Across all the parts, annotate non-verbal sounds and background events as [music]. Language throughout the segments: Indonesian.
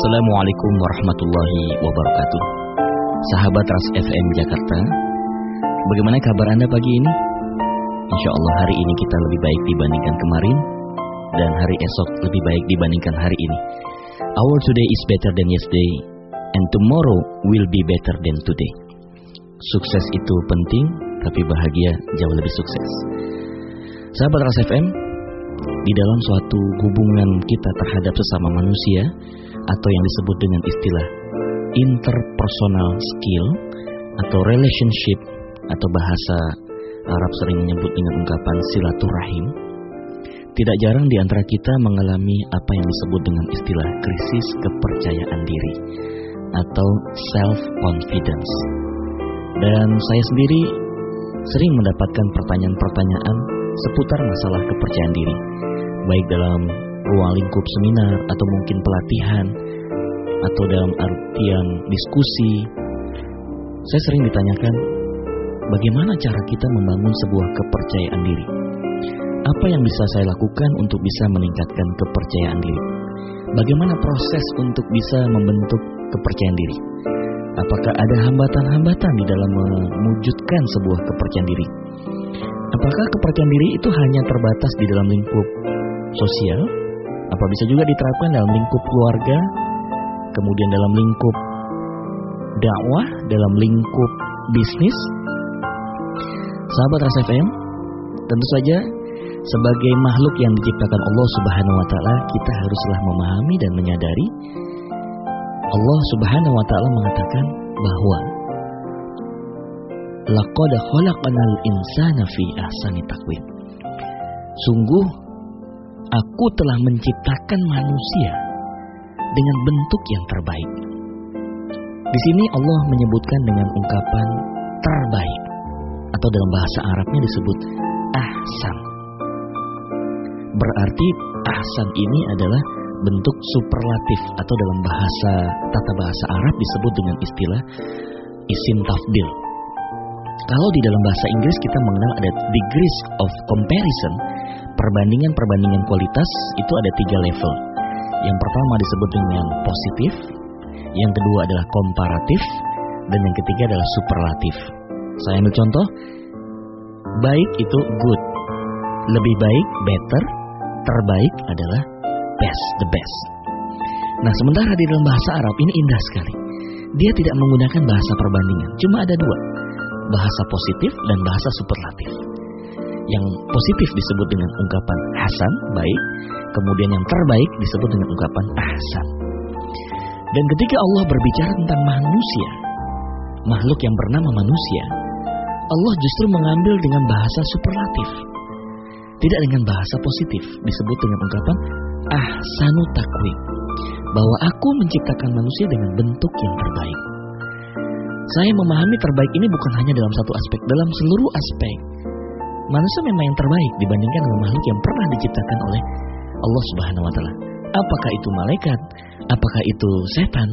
Assalamualaikum warahmatullahi wabarakatuh. Sahabat Ras FM Jakarta Bagaimana kabar Anda pagi ini? Insya Allah hari ini kita lebih baik dibandingkan kemarin Dan hari esok lebih baik dibandingkan hari ini. Our today is better than yesterday And tomorrow will be better than today. Sukses itu penting Tapi bahagia jauh lebih sukses. Sahabat Ras FM Di dalam suatu hubungan kita terhadap sesama manusia atau yang disebut dengan istilah interpersonal skill atau relationship atau bahasa Arab sering menyebut dengan ungkapan silaturahim. Tidak jarang di antara kita mengalami apa yang disebut dengan istilah krisis kepercayaan diri atau self confidence. Dan saya sendiri sering mendapatkan pertanyaan-pertanyaan seputar masalah kepercayaan diri, baik dalam ruang lingkup seminar atau mungkin pelatihan atau dalam artian diskusi. Saya sering ditanyakan, bagaimana cara kita membangun sebuah kepercayaan diri? Apa yang bisa saya lakukan untuk bisa meningkatkan kepercayaan diri? Bagaimana proses untuk bisa membentuk kepercayaan diri? Apakah ada hambatan-hambatan di dalam mewujudkan sebuah kepercayaan diri? Apakah kepercayaan diri itu hanya terbatas di dalam lingkup sosial apa bisa juga diterapkan dalam lingkup keluarga, kemudian dalam lingkup dakwah, dalam lingkup bisnis? Sahabat RSFM, tentu saja sebagai makhluk yang diciptakan Allah Subhanahu wa taala, kita haruslah memahami dan menyadari Allah Subhanahu wa taala mengatakan bahwa laqad khalaqnal insana fi ahsani taqwim. Sungguh Aku telah menciptakan manusia dengan bentuk yang terbaik. Di sini Allah menyebutkan dengan ungkapan terbaik atau dalam bahasa Arabnya disebut ahsan. Berarti ahsan ini adalah bentuk superlatif atau dalam bahasa tata bahasa Arab disebut dengan istilah isim tafdil. Kalau di dalam bahasa Inggris kita mengenal ada degrees of comparison perbandingan-perbandingan kualitas itu ada tiga level. Yang pertama disebut dengan positif, yang kedua adalah komparatif, dan yang ketiga adalah superlatif. Saya ambil contoh, baik itu good, lebih baik better, terbaik adalah best, the best. Nah sementara di dalam bahasa Arab ini indah sekali. Dia tidak menggunakan bahasa perbandingan, cuma ada dua, bahasa positif dan bahasa superlatif. Yang positif disebut dengan ungkapan hasan, baik. Kemudian yang terbaik disebut dengan ungkapan ahsan. Dan ketika Allah berbicara tentang manusia, makhluk yang bernama manusia, Allah justru mengambil dengan bahasa superlatif. Tidak dengan bahasa positif, disebut dengan ungkapan ahsanu takwim. Bahwa aku menciptakan manusia dengan bentuk yang terbaik. Saya memahami terbaik ini bukan hanya dalam satu aspek, dalam seluruh aspek manusia memang yang terbaik dibandingkan dengan makhluk yang pernah diciptakan oleh Allah Subhanahu wa taala. Apakah itu malaikat? Apakah itu setan?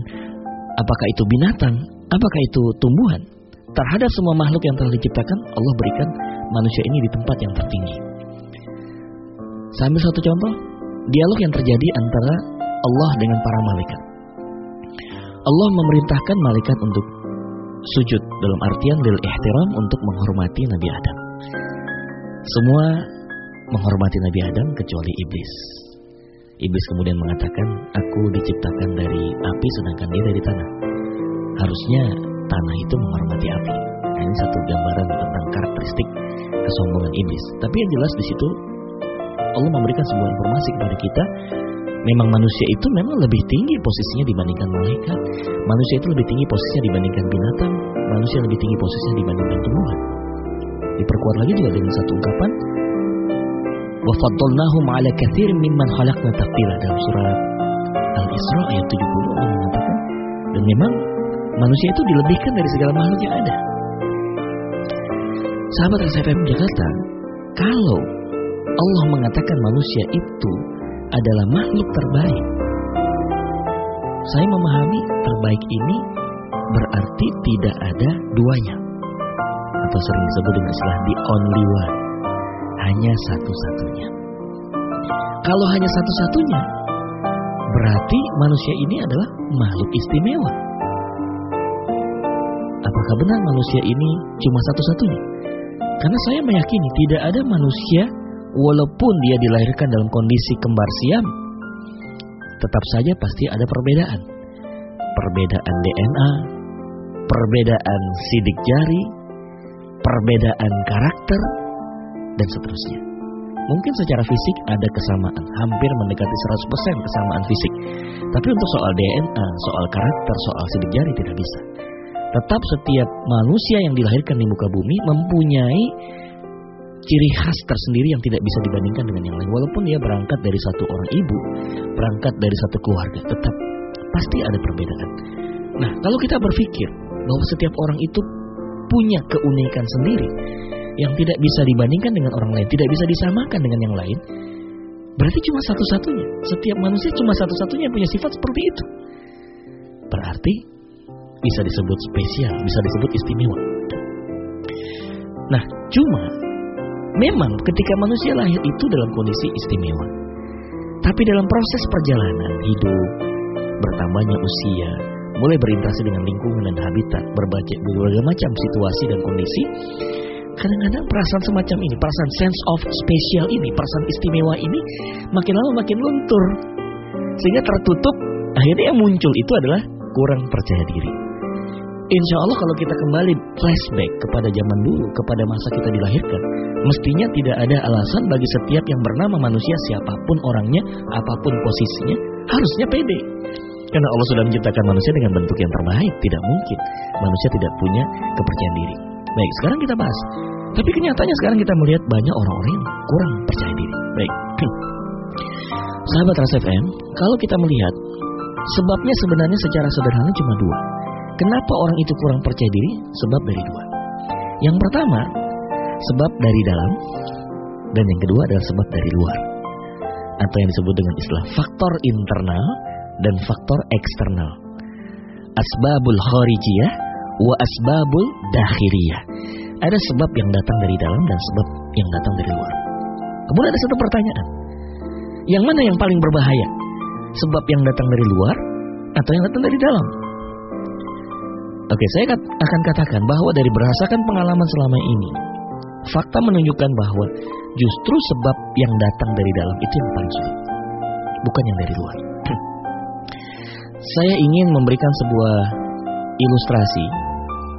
Apakah itu binatang? Apakah itu tumbuhan? Terhadap semua makhluk yang telah diciptakan, Allah berikan manusia ini di tempat yang tertinggi. Sambil satu contoh, dialog yang terjadi antara Allah dengan para malaikat. Allah memerintahkan malaikat untuk sujud dalam artian lil ihtiram untuk menghormati Nabi Adam. Semua menghormati Nabi Adam kecuali iblis. Iblis kemudian mengatakan, "Aku diciptakan dari api sedangkan dia dari tanah." Harusnya tanah itu menghormati api. Nah, ini satu gambaran tentang karakteristik kesombongan iblis. Tapi yang jelas di situ Allah memberikan sebuah informasi kepada kita memang manusia itu memang lebih tinggi posisinya dibandingkan malaikat. Manusia itu lebih tinggi posisinya dibandingkan binatang. Manusia lebih tinggi posisinya dibandingkan tumbuhan. Diperkuat lagi juga dengan satu ungkapan. Wa faddalnahum ala katsir mimman khalaqna tafdila. Dalam surat Al-Isra ayat 70 Allah mengatakan dan memang manusia itu dilebihkan dari segala makhluk yang ada. Sahabat RSFM Jakarta, kalau Allah mengatakan manusia itu adalah makhluk terbaik, saya memahami terbaik ini berarti tidak ada duanya atau sering disebut dengan istilah the only one. Hanya satu-satunya. Kalau hanya satu-satunya, berarti manusia ini adalah makhluk istimewa. Apakah benar manusia ini cuma satu-satunya? Karena saya meyakini tidak ada manusia walaupun dia dilahirkan dalam kondisi kembar siam, tetap saja pasti ada perbedaan. Perbedaan DNA, perbedaan sidik jari, perbedaan karakter, dan seterusnya. Mungkin secara fisik ada kesamaan, hampir mendekati 100% kesamaan fisik. Tapi untuk soal DNA, soal karakter, soal sidik jari tidak bisa. Tetap setiap manusia yang dilahirkan di muka bumi mempunyai ciri khas tersendiri yang tidak bisa dibandingkan dengan yang lain. Walaupun dia berangkat dari satu orang ibu, berangkat dari satu keluarga, tetap pasti ada perbedaan. Nah, kalau kita berpikir bahwa setiap orang itu punya keunikan sendiri yang tidak bisa dibandingkan dengan orang lain, tidak bisa disamakan dengan yang lain, berarti cuma satu-satunya. Setiap manusia cuma satu-satunya yang punya sifat seperti itu. Berarti bisa disebut spesial, bisa disebut istimewa. Nah, cuma memang ketika manusia lahir itu dalam kondisi istimewa. Tapi dalam proses perjalanan hidup, bertambahnya usia, mulai berinteraksi dengan lingkungan dan habitat, berbagai, berbagai macam situasi dan kondisi, kadang-kadang perasaan semacam ini, perasaan sense of special ini, perasaan istimewa ini, makin lama makin luntur. Sehingga tertutup, akhirnya yang muncul itu adalah kurang percaya diri. Insya Allah kalau kita kembali flashback kepada zaman dulu, kepada masa kita dilahirkan, mestinya tidak ada alasan bagi setiap yang bernama manusia siapa pun orangnya, apa pun posisinya, harusnya pede. Karena Allah sudah menciptakan manusia dengan bentuk yang terbaik, tidak mungkin manusia tidak punya kepercayaan diri. Baik, sekarang kita bahas. Tapi kenyataannya sekarang kita melihat banyak orang-orang yang kurang percaya diri. Baik. [clears throat] Sahabat Ras FM, kalau kita melihat sebabnya sebenarnya secara sederhana cuma dua. Kenapa orang itu kurang percaya diri? Sebab dari dua. Yang pertama, sebab dari dalam dan yang kedua adalah sebab dari luar. Atau yang disebut dengan istilah faktor internal dan faktor eksternal. Asbabul kharijiyah wa asbabul dakhiriyah. Ada sebab yang datang dari dalam dan sebab yang datang dari luar. Kemudian ada satu pertanyaan. Yang mana yang paling berbahaya? Sebab yang datang dari luar atau yang datang dari dalam? Oke, saya akan katakan bahwa dari berdasarkan pengalaman selama ini, fakta menunjukkan bahwa justru sebab yang datang dari dalam itu yang paling sulit, bukan yang dari luar. [clears throat] saya ingin memberikan sebuah ilustrasi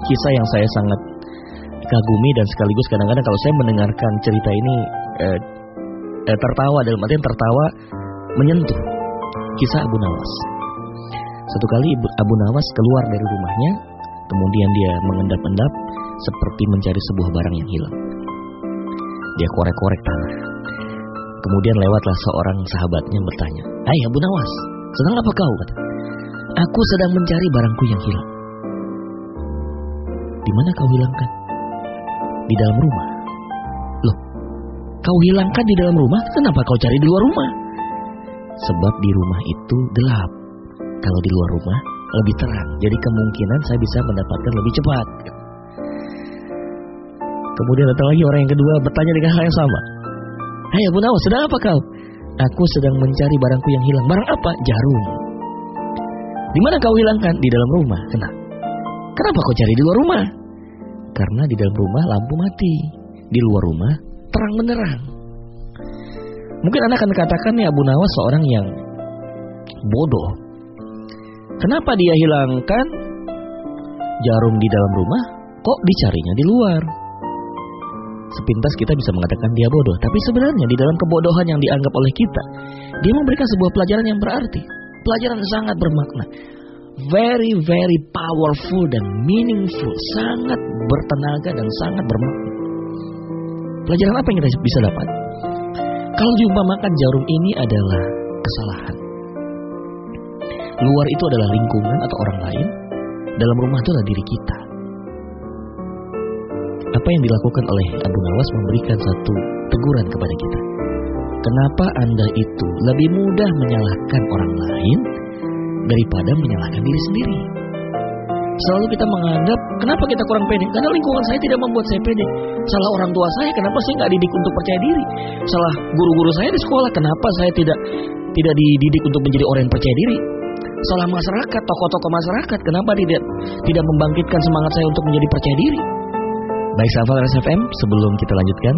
kisah yang saya sangat kagumi dan sekaligus kadang-kadang kalau saya mendengarkan cerita ini eh, eh, tertawa dalam artian tertawa menyentuh kisah Abu Nawas. Satu kali Abu Nawas keluar dari rumahnya, kemudian dia mengendap-endap seperti mencari sebuah barang yang hilang. Dia korek-korek tanah. Kemudian lewatlah seorang sahabatnya bertanya, Hai Abu Nawas, sedang apa kau? Kata. Aku sedang mencari barangku yang hilang. Di mana kau hilangkan? Di dalam rumah. Loh, kau hilangkan di dalam rumah, kenapa kau cari di luar rumah? Sebab di rumah itu gelap. Kalau di luar rumah lebih terang. Jadi kemungkinan saya bisa mendapatkan lebih cepat. Kemudian datang lagi orang yang kedua bertanya dengan hal yang sama. Hai Abu Nawas, sedang apa kau? Aku sedang mencari barangku yang hilang. Barang apa? Jarum. Di mana kau hilangkan? Di dalam rumah. Kenapa? Kenapa kau cari di luar rumah? Karena di dalam rumah lampu mati. Di luar rumah terang menerang. Mungkin Anda akan katakan nih Abu Nawas seorang yang bodoh. Kenapa dia hilangkan jarum di dalam rumah? Kok dicarinya di luar? Sepintas kita bisa mengatakan dia bodoh, tapi sebenarnya di dalam kebodohan yang dianggap oleh kita, dia memberikan sebuah pelajaran yang berarti, pelajaran sangat bermakna, very very powerful dan meaningful, sangat bertenaga dan sangat bermakna. Pelajaran apa yang kita bisa dapat? Kalau diumpamakan jarum ini adalah kesalahan. Luar itu adalah lingkungan atau orang lain, dalam rumah itu adalah diri kita. Apa yang dilakukan oleh Abu Nawas memberikan satu teguran kepada kita. Kenapa Anda itu lebih mudah menyalahkan orang lain daripada menyalahkan diri sendiri? Selalu kita menganggap, kenapa kita kurang pede? Karena lingkungan saya tidak membuat saya pede. Salah orang tua saya, kenapa saya nggak didik untuk percaya diri? Salah guru-guru saya di sekolah, kenapa saya tidak tidak dididik untuk menjadi orang yang percaya diri. Salah masyarakat, tokoh-tokoh masyarakat, kenapa tidak tidak membangkitkan semangat saya untuk menjadi percaya diri? Baik sahabat RSFM, sebelum kita lanjutkan,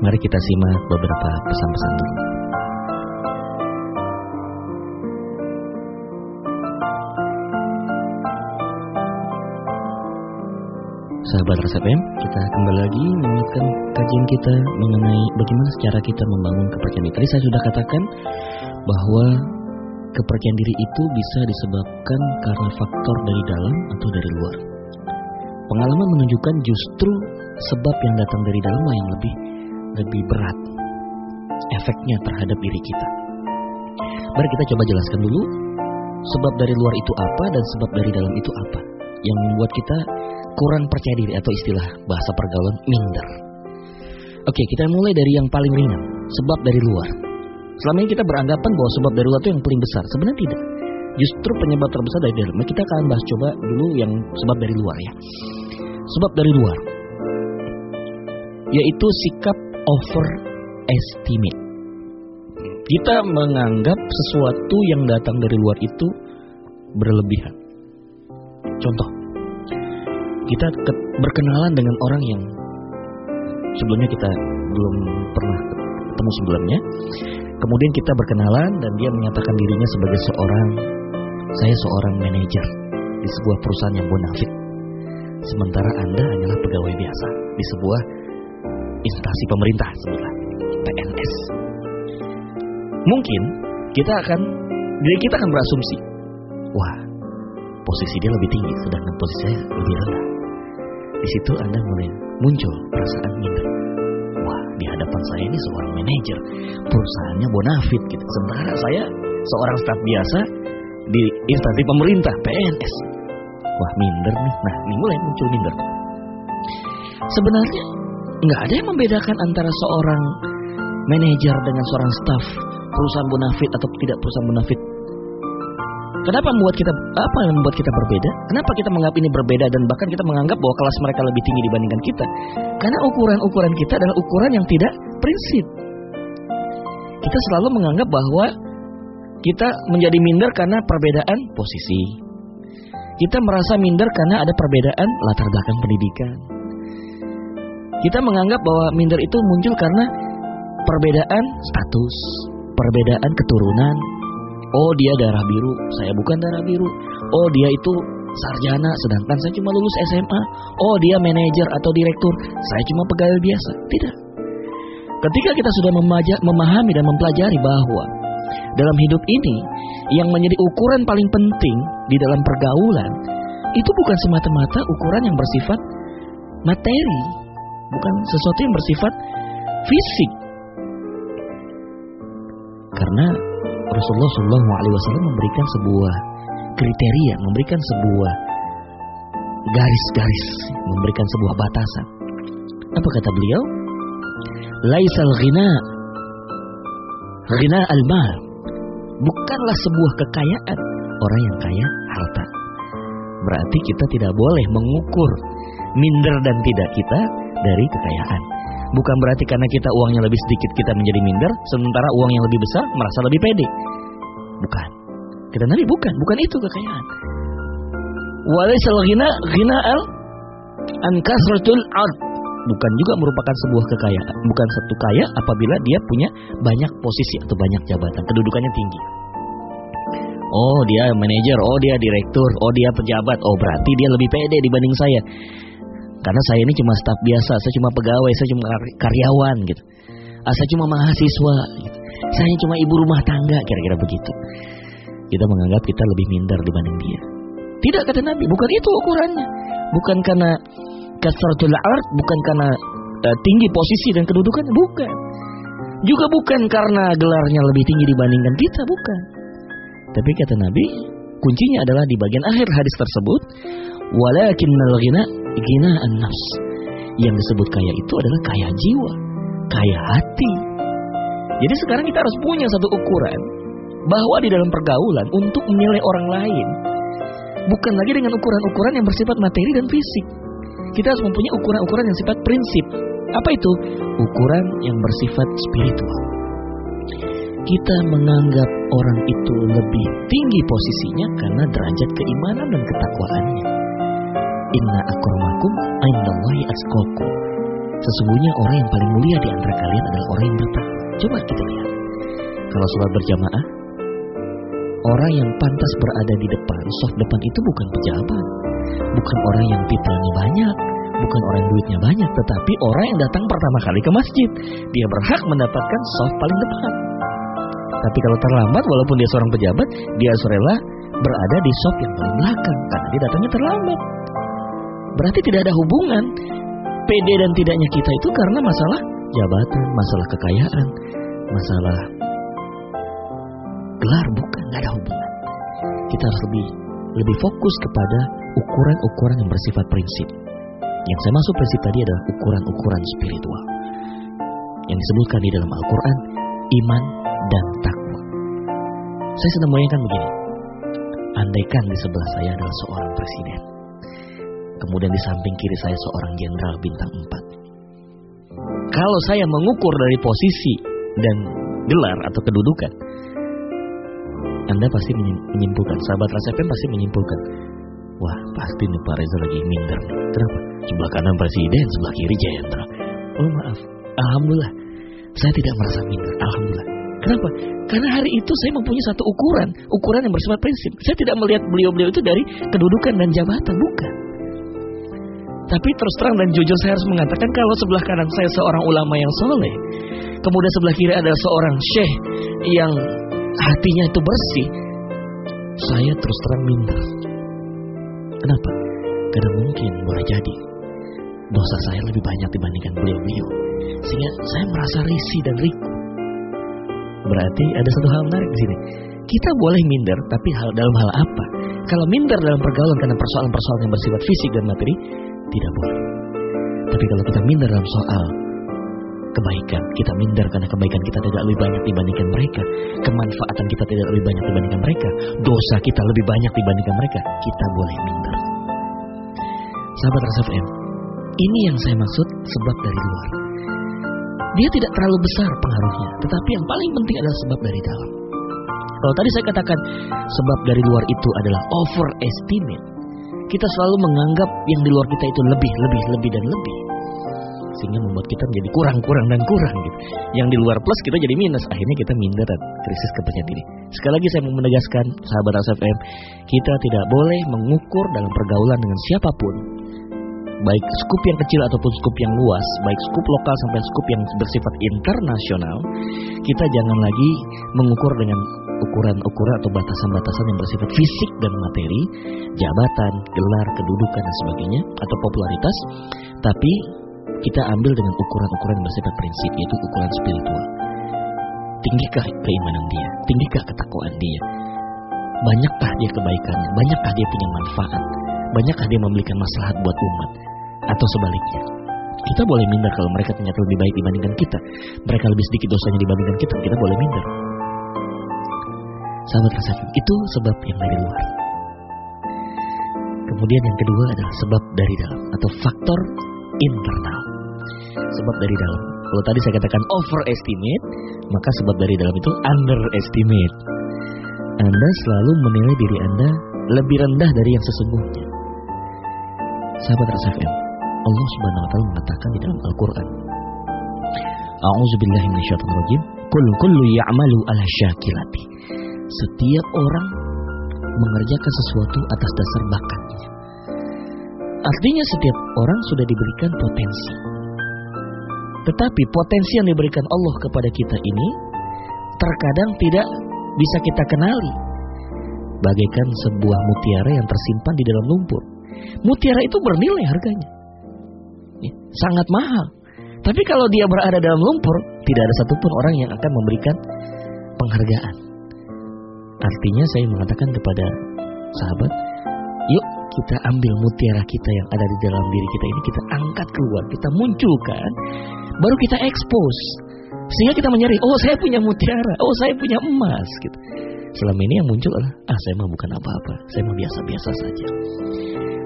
mari kita simak beberapa pesan-pesan dulu. Sahabat RSFM, kita kembali lagi melanjutkan kajian kita mengenai bagaimana cara kita membangun kepercayaan diri. Saya sudah katakan bahwa kepercayaan diri itu bisa disebabkan karena faktor dari dalam atau dari luar. Pengalaman menunjukkan justru sebab yang datang dari dalam yang lebih lebih berat efeknya terhadap diri kita. Mari kita coba jelaskan dulu sebab dari luar itu apa dan sebab dari dalam itu apa yang membuat kita kurang percaya diri atau istilah bahasa pergaulan minder. Oke, kita mulai dari yang paling ringan, sebab dari luar. Selama ini kita beranggapan bahwa sebab dari luar itu yang paling besar. Sebenarnya tidak. Justru penyebab terbesar dari dalam. Kita akan bahas coba dulu yang sebab dari luar ya. Sebab dari luar. Yaitu sikap overestimate. Kita menganggap sesuatu yang datang dari luar itu berlebihan. Contoh, kita berkenalan dengan orang yang sebelumnya kita belum pernah ketemu sebelumnya. Kemudian kita berkenalan dan dia menyatakan dirinya sebagai seorang saya seorang manajer di sebuah perusahaan yang bonafit. Sementara Anda hanyalah pegawai biasa di sebuah instansi pemerintah sebelah PNS. Mungkin kita akan diri kita akan berasumsi, wah posisi dia lebih tinggi, sedangkan posisi saya lebih rendah. Di situ Anda mulai muncul perasaan minder. Wah, di hadapan saya ini seorang manajer, perusahaannya bonafit gitu. Sementara saya seorang staf biasa di instansi pemerintah PNS. Wah, minder nih. Nah, ini mulai muncul minder. Sebenarnya nggak ada yang membedakan antara seorang manajer dengan seorang staf perusahaan bonafit atau tidak perusahaan bonafit. Kenapa membuat kita apa yang membuat kita berbeda? Kenapa kita menganggap ini berbeda dan bahkan kita menganggap bahwa kelas mereka lebih tinggi dibandingkan kita? Karena ukuran-ukuran kita adalah ukuran yang tidak prinsip. Kita selalu menganggap bahwa kita menjadi minder karena perbedaan posisi. Kita merasa minder karena ada perbedaan latar belakang pendidikan. Kita menganggap bahwa minder itu muncul karena perbedaan status, perbedaan keturunan, Oh dia darah biru, saya bukan darah biru. Oh dia itu sarjana, sedangkan saya cuma lulus SMA. Oh dia manajer atau direktur, saya cuma pegawai biasa. Tidak. Ketika kita sudah memahami dan mempelajari bahwa dalam hidup ini yang menjadi ukuran paling penting di dalam pergaulan itu bukan semata-mata ukuran yang bersifat materi, bukan sesuatu yang bersifat fisik. Karena Rasulullah Shallallahu Alaihi Wasallam memberikan sebuah kriteria, memberikan sebuah garis-garis, memberikan sebuah batasan. Apa kata beliau? Laisal ghina ghina al-mal bukanlah sebuah kekayaan orang yang kaya harta. Berarti kita tidak boleh mengukur minder dan tidak kita dari kekayaan. Bukan berarti karena kita uangnya lebih sedikit kita menjadi minder, sementara uang yang lebih besar merasa lebih pede. Bukan. Kita Nabi bukan, bukan itu kekayaan. Walaisal ghina ghina al an ard bukan juga merupakan sebuah kekayaan, bukan satu kaya apabila dia punya banyak posisi atau banyak jabatan, kedudukannya tinggi. Oh, dia manajer, oh dia direktur, oh dia pejabat, oh berarti dia lebih pede dibanding saya. Karena saya ini cuma staf biasa, saya cuma pegawai, saya cuma karyawan gitu. Ah, saya cuma mahasiswa gitu. Saya cuma ibu rumah tangga, kira-kira begitu. Kita menganggap kita lebih minder dibanding dia. Tidak kata Nabi, bukan itu ukurannya. Bukan karena kasratul art, bukan karena uh, tinggi posisi dan kedudukan, bukan. Juga bukan karena gelarnya lebih tinggi dibandingkan kita, bukan. Tapi kata Nabi, kuncinya adalah di bagian akhir hadis tersebut, walakinnal ghina Gina an-nafs. Yang disebut kaya itu adalah kaya jiwa, kaya hati. Jadi sekarang kita harus punya satu ukuran bahwa di dalam pergaulan untuk menilai orang lain bukan lagi dengan ukuran-ukuran yang bersifat materi dan fisik. Kita harus mempunyai ukuran-ukuran yang sifat prinsip. Apa itu? Ukuran yang bersifat spiritual. kita menganggap orang itu lebih tinggi posisinya karena derajat keimanan dan ketakwaannya. Inna akramakum indallahi atqakum. Sesungguhnya orang yang paling mulia di antara kalian adalah orang yang bertakwa. Coba kita lihat. Kalau sholat berjamaah, orang yang pantas berada di depan, soft depan itu bukan pejabat, bukan orang yang titelnya banyak, bukan orang yang duitnya banyak, tetapi orang yang datang pertama kali ke masjid. Dia berhak mendapatkan soft paling depan. Tapi kalau terlambat, walaupun dia seorang pejabat, dia rela berada di soft yang paling belakang karena dia datangnya terlambat. Berarti tidak ada hubungan PD dan tidaknya kita itu karena masalah jabatan, masalah kekayaan, masalah gelar bukan, nggak ada hubungan. Kita harus lebih lebih fokus kepada ukuran-ukuran yang bersifat prinsip. Yang saya masuk prinsip tadi adalah ukuran-ukuran spiritual. Yang disebutkan di dalam Al-Quran, iman dan takwa. Saya sedang membayangkan begini. Andaikan di sebelah saya adalah seorang presiden. Kemudian di samping kiri saya seorang jenderal bintang 4. Kalau saya mengukur dari posisi dan gelar atau kedudukan, Anda pasti menyimpulkan, sahabat Rasepem pasti menyimpulkan, wah pasti nih Pak Reza lagi minder. Kenapa? Sebelah kanan presiden, sebelah kiri jenderal. Oh maaf, Alhamdulillah, saya tidak merasa minder. Alhamdulillah. Kenapa? Karena hari itu saya mempunyai satu ukuran, ukuran yang bersifat prinsip. Saya tidak melihat beliau-beliau itu dari kedudukan dan jabatan, bukan. Tapi terus terang dan jujur saya harus mengatakan kalau sebelah kanan saya seorang ulama yang soleh, kemudian sebelah kiri ada seorang syekh yang hatinya itu bersih, saya terus terang minder. Kenapa? Karena mungkin boleh jadi dosa saya lebih banyak dibandingkan beliau-beliau. Sehingga saya merasa risih dan riku. Berarti ada satu hal menarik di sini. Kita boleh minder, tapi hal dalam hal apa? Kalau minder dalam pergaulan karena persoalan-persoalan yang bersifat fisik dan materi, tidak boleh. Tapi kalau kita minder dalam soal kebaikan, kita minder karena kebaikan kita tidak lebih banyak dibandingkan mereka, kemanfaatan kita tidak lebih banyak dibandingkan mereka, dosa kita lebih banyak dibandingkan mereka, kita boleh minder. Sahabat Rasa FM, ini yang saya maksud sebab dari luar. Dia tidak terlalu besar pengaruhnya, tetapi yang paling penting adalah sebab dari dalam. Kalau tadi saya katakan sebab dari luar itu adalah overestimate, kita selalu menganggap yang di luar kita itu lebih, lebih, lebih dan lebih. Sehingga membuat kita menjadi kurang, kurang dan kurang gitu. Yang di luar plus kita jadi minus. Akhirnya kita minder dan krisis kepercayaan diri. Sekali lagi saya mau menegaskan sahabat FM, kita tidak boleh mengukur dalam pergaulan dengan siapa pun. Baik skup yang kecil ataupun skup yang luas, baik skup lokal sampai skup yang bersifat internasional, kita jangan lagi mengukur dengan ukuran-ukuran atau batasan-batasan yang bersifat fisik dan materi, jabatan, gelar, kedudukan dan sebagainya atau popularitas, tapi kita ambil dengan ukuran-ukuran yang bersifat prinsip yaitu ukuran spiritual. Tinggikah keimanan dia? Tinggikah ketakwaan dia? Banyakkah dia kebaikannya? Banyakkah dia punya manfaat? Banyakkah dia memberikan maslahat buat umat? Atau sebaliknya? Kita boleh minder kalau mereka ternyata lebih baik dibandingkan kita. Mereka lebih sedikit dosanya dibandingkan kita. Kita boleh minder. Sahabat Rasakim, itu sebab yang dari luar. Kemudian yang kedua adalah sebab dari dalam atau faktor internal. Sebab dari dalam. Kalau tadi saya katakan overestimate, maka sebab dari dalam itu underestimate. Anda selalu menilai diri Anda lebih rendah dari yang sesungguhnya. Sahabat RSFM, Allah Subhanahu wa taala mengatakan di dalam Al-Qur'an. A'udzubillahi minasyaitonirrajim. Kullu kullu ya'malu ala syakilati. Setiap orang mengerjakan sesuatu atas dasar bakatnya. Artinya setiap orang sudah diberikan potensi. Tetapi potensi yang diberikan Allah kepada kita ini terkadang tidak bisa kita kenali. Bagaikan sebuah mutiara yang tersimpan di dalam lumpur. Mutiara itu bernilai harganya. Ya, sangat mahal. Tapi kalau dia berada dalam lumpur, tidak ada satupun orang yang akan memberikan penghargaan. Artinya saya mengatakan kepada sahabat, yuk kita ambil mutiara kita yang ada di dalam diri kita ini, kita angkat keluar, kita munculkan, baru kita expose. Sehingga kita menyari, oh saya punya mutiara, oh saya punya emas. Gitu. Selama ini yang muncul adalah, ah saya mah bukan apa-apa, saya mah biasa-biasa saja.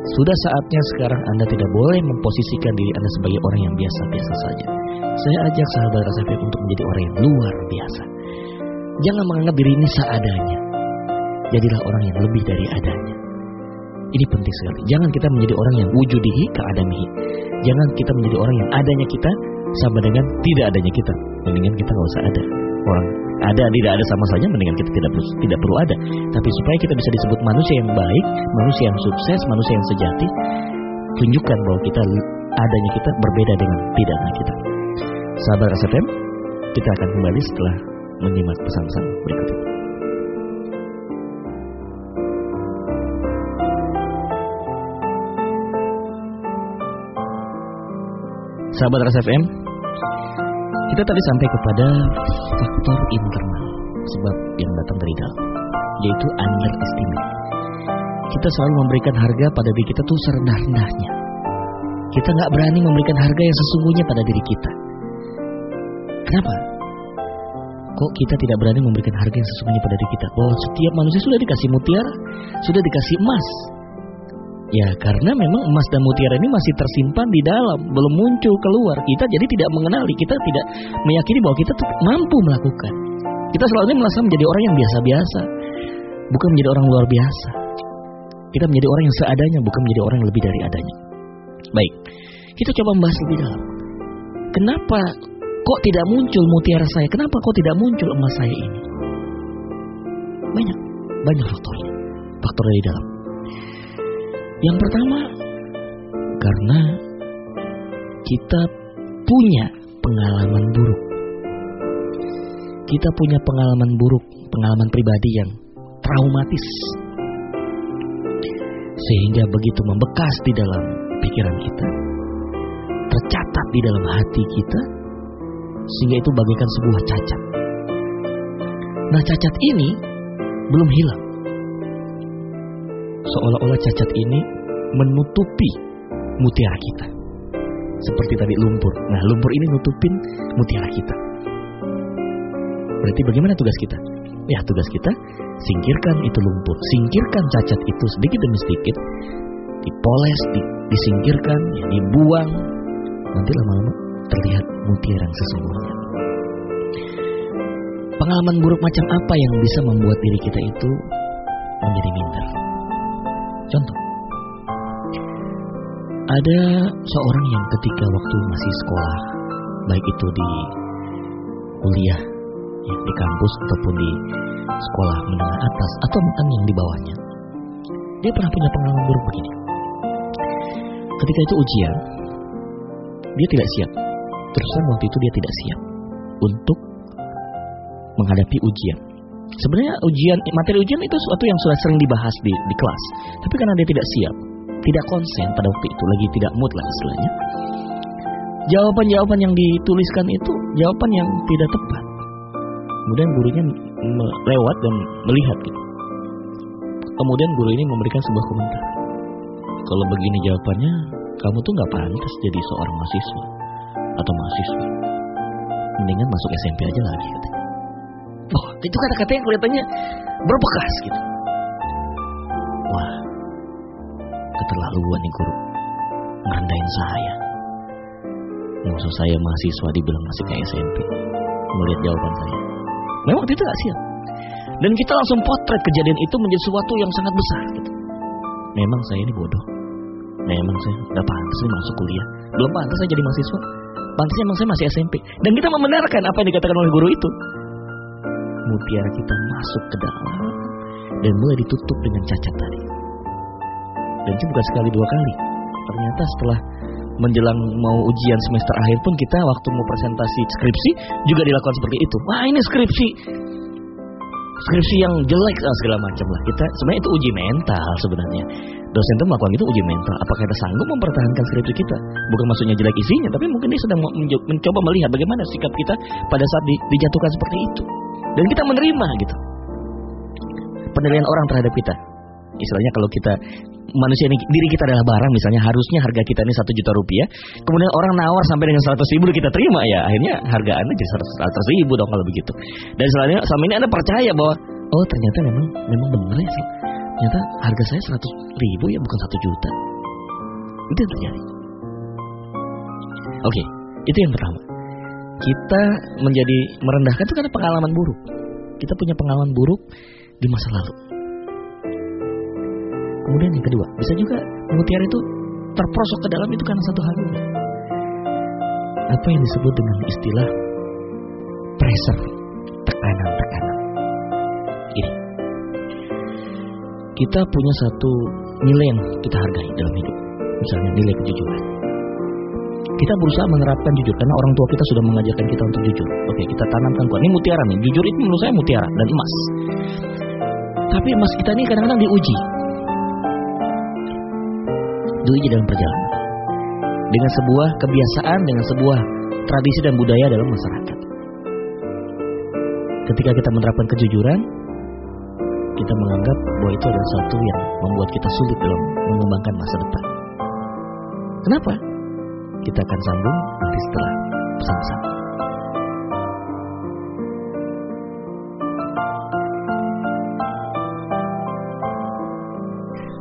Sudah saatnya sekarang Anda tidak boleh memposisikan diri Anda sebagai orang yang biasa-biasa saja. Saya ajak sahabat Rasafim untuk menjadi orang yang luar biasa. Jangan menganggap diri ini seadanya. Jadilah orang yang lebih dari adanya. Ini penting sekali. Jangan kita menjadi orang yang wujudihi keadamihi. Jangan kita menjadi orang yang adanya kita sama dengan tidak adanya kita. Mendingan kita nggak usah ada. Orang ada tidak ada sama saja mendingan kita tidak perlu tidak perlu ada. Tapi supaya kita bisa disebut manusia yang baik, manusia yang sukses, manusia yang sejati, tunjukkan bahwa kita adanya kita berbeda dengan tidak adanya kita. Sahabat SFM, kita akan kembali setelah menyimak pesan-pesan berikut ini. Sahabat RSFM, kita tadi sampai kepada faktor internal sebab yang datang dari dalam, yaitu underestimate. Kita selalu memberikan harga pada diri kita tuh serendah-rendahnya. Kita nggak berani memberikan harga yang sesungguhnya pada diri kita. Kenapa? Kok kita tidak berani memberikan harga yang sesungguhnya pada diri kita? Bahwa setiap manusia sudah dikasih mutiara, sudah dikasih emas. Ya karena memang emas dan mutiara ini masih tersimpan di dalam, belum muncul keluar. Kita jadi tidak mengenali, kita tidak meyakini bahwa kita mampu melakukan. Kita selalu merasa menjadi orang yang biasa-biasa, bukan menjadi orang luar biasa. Kita menjadi orang yang seadanya, bukan menjadi orang yang lebih dari adanya. Baik, kita coba membahas lebih dalam. Kenapa kok tidak muncul mutiara saya? Kenapa kok tidak muncul emas saya ini? Banyak, banyak faktornya. Faktor dari dalam. Yang pertama, karena kita punya pengalaman buruk. Kita punya pengalaman buruk, pengalaman pribadi yang traumatis. Sehingga begitu membekas di dalam pikiran kita, tercatat di dalam hati kita, sehingga itu bagaikan sebuah cacat. Nah, cacat ini belum hilang. Seolah-olah cacat ini menutupi mutiara kita. Seperti tadi lumpur. Nah, lumpur ini nutupin mutiara kita. Berarti bagaimana tugas kita? Ya, tugas kita singkirkan itu lumpur, singkirkan cacat itu sedikit demi sedikit, dipoles, di, disingkirkan, ya, dibuang. Nanti lama-lama terlihat mutiara yang sesungguhnya. Pengalaman buruk macam apa yang bisa membuat diri kita itu menjadi minder? Contoh, ada seorang yang ketika waktu masih sekolah, baik itu di kuliah, ya, di kampus ataupun di sekolah menengah atas atau bahkan yang di bawahnya, dia pernah punya pengalaman buruk begini. Ketika itu ujian, dia tidak siap. Terus terang waktu itu dia tidak siap untuk menghadapi ujian. Sebenarnya ujian materi ujian itu sesuatu yang sudah sering dibahas di, di kelas, tapi karena dia tidak siap, tidak konsen pada waktu itu lagi tidak mood lah istilahnya. Jawaban-jawaban yang dituliskan itu jawaban yang tidak tepat. Kemudian gurunya lewat dan melihat gitu. Kemudian guru ini memberikan sebuah komentar. Kalau begini jawabannya, kamu tuh nggak pantas jadi seorang mahasiswa atau mahasiswa. Mendingan masuk SMP aja lagi katanya. Oh, itu kata-kata yang kelihatannya berbekas gitu. Wah, keterlaluan nih guru. Ngandain saya. Maksud saya mahasiswa dibilang masih kayak SMP. Melihat jawaban saya. Memang itu gak siap. Dan kita langsung potret kejadian itu menjadi sesuatu yang sangat besar. Gitu. Memang saya ini bodoh. Memang saya gak pantas masuk kuliah. Belum pantas saya jadi mahasiswa. Pantasnya memang saya masih SMP. Dan kita membenarkan apa yang dikatakan oleh guru itu. Mutiara kita masuk ke dalam. Dan mulai ditutup dengan cacat tadi. Dan itu bukan sekali dua kali. Ternyata setelah menjelang mau ujian semester akhir pun kita waktu mau presentasi skripsi juga dilakukan seperti itu. Wah ini skripsi skripsi yang jelek segala macam lah. Kita sebenarnya itu uji mental sebenarnya. Dosen itu melakukan itu uji mental. Apakah kita sanggup mempertahankan skripsi kita? Bukan maksudnya jelek isinya, tapi mungkin dia sedang mencoba melihat bagaimana sikap kita pada saat di, dijatuhkan seperti itu. Dan kita menerima gitu. Penilaian orang terhadap kita. Istilahnya kalau kita manusia ini diri kita adalah barang misalnya harusnya harga kita ini satu juta rupiah kemudian orang nawar sampai dengan seratus ribu kita terima ya akhirnya harga anda jadi seratus ribu dong kalau begitu. Dan selanjutnya sama ini anda percaya bahwa oh ternyata memang memang benar ya ternyata harga saya seratus ribu ya bukan satu juta. Itu yang terjadi. Oke itu yang pertama. Kita menjadi merendahkan itu karena pengalaman buruk. Kita punya pengalaman buruk di masa lalu. Kemudian yang kedua, bisa juga mutiara itu terprosok ke dalam itu karena satu hal ini. Apa yang disebut dengan istilah pressure, tekanan-tekanan. Ini. Kita punya satu nilai yang kita hargai dalam hidup. Misalnya nilai kejujuran. Kita berusaha menerapkan jujur karena orang tua kita sudah mengajarkan kita untuk jujur. Oke, kita tanamkan kuat. Ini mutiara nih. Jujur itu menurut saya mutiara dan emas. Tapi emas kita ini kadang-kadang diuji. Diuji dalam perjalanan. Dengan sebuah kebiasaan, dengan sebuah tradisi dan budaya dalam masyarakat. Ketika kita menerapkan kejujuran, kita menganggap bahwa itu adalah sesuatu yang membuat kita sulit dalam mengembangkan masa depan. Kenapa? Kita akan sambung nanti setelah pesan-pesan.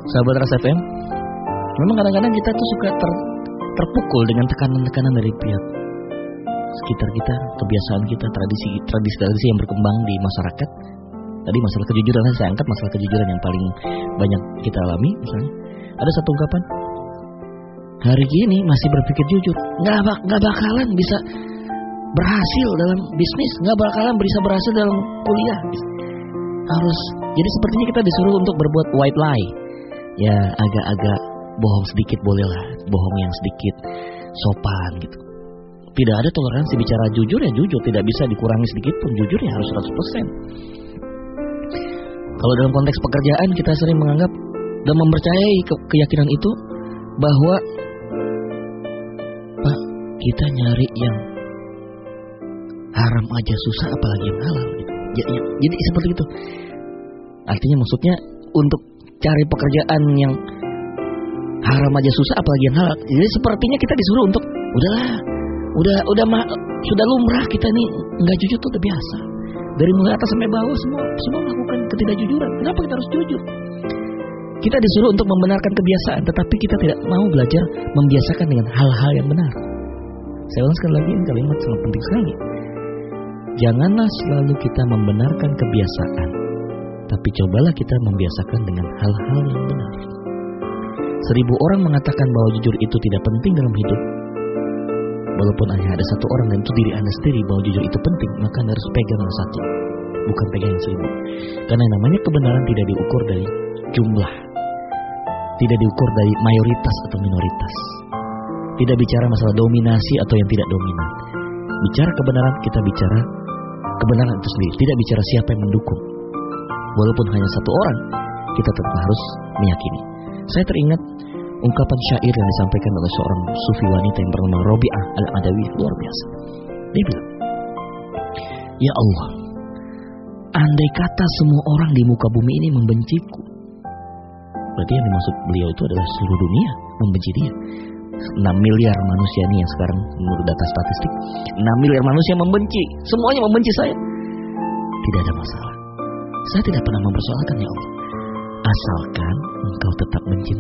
Sahabat Ras FM, memang kadang-kadang kita tuh suka ter, terpukul dengan tekanan-tekanan dari pihak sekitar kita, kebiasaan kita, tradisi tradisi tradisi yang berkembang di masyarakat. Tadi masalah kejujuran saya angkat masalah kejujuran yang paling banyak kita alami misalnya. Ada satu ungkapan hari ini masih berpikir jujur, nggak bak nggak bakalan bisa berhasil dalam bisnis, nggak bakalan bisa berhasil dalam kuliah. Harus jadi sepertinya kita disuruh untuk berbuat white lie. Ya agak-agak bohong sedikit bolehlah, bohong yang sedikit sopan gitu. Tidak ada toleransi bicara jujur ya jujur, tidak bisa dikurangi sedikit pun jujur ya harus 100%. Kalau dalam konteks pekerjaan kita sering menganggap dan mempercayai ke keyakinan itu bahwa Pak, kita nyari yang haram aja susah apalagi yang halal gitu. Jadi, jadi seperti itu. Artinya maksudnya untuk cari pekerjaan yang haram aja susah apalagi yang halal. Jadi sepertinya kita disuruh untuk udahlah, udah udah ma, sudah lumrah kita nih nggak jujur tuh udah biasa. Dari mulai atas sampai bawah semua semua melakukan ketidakjujuran. Kenapa kita harus jujur? Kita disuruh untuk membenarkan kebiasaan, tetapi kita tidak mau belajar membiasakan dengan hal-hal yang benar. Saya ulang sekali lagi ini kalimat sangat penting sekali. Janganlah selalu kita membenarkan kebiasaan, tapi cobalah kita membiasakan dengan hal-hal yang benar. Seribu orang mengatakan bahwa jujur itu tidak penting dalam hidup. Walaupun hanya ada satu orang dan itu diri anda sendiri bahwa jujur itu penting, maka anda harus pegang yang satu, bukan pegang yang seribu. Karena yang namanya kebenaran tidak diukur dari jumlah, tidak diukur dari mayoritas atau minoritas. Tidak bicara masalah dominasi atau yang tidak dominan. Bicara kebenaran, kita bicara kebenaran itu sendiri. Tidak bicara siapa yang mendukung. Walaupun hanya satu orang, kita tetap harus meyakini. Saya teringat ungkapan syair yang disampaikan oleh seorang sufi wanita yang bernama Robi'ah al-Adawi luar biasa. Dia bilang, Ya Allah, andai kata semua orang di muka bumi ini membenciku, berarti yang dimaksud beliau itu adalah seluruh dunia membenci dia. 6 miliar manusia ini yang sekarang menurut data statistik 6 miliar manusia membenci Semuanya membenci saya Tidak ada masalah Saya tidak pernah mempersoalkan ya Allah Asalkan engkau tetap biasa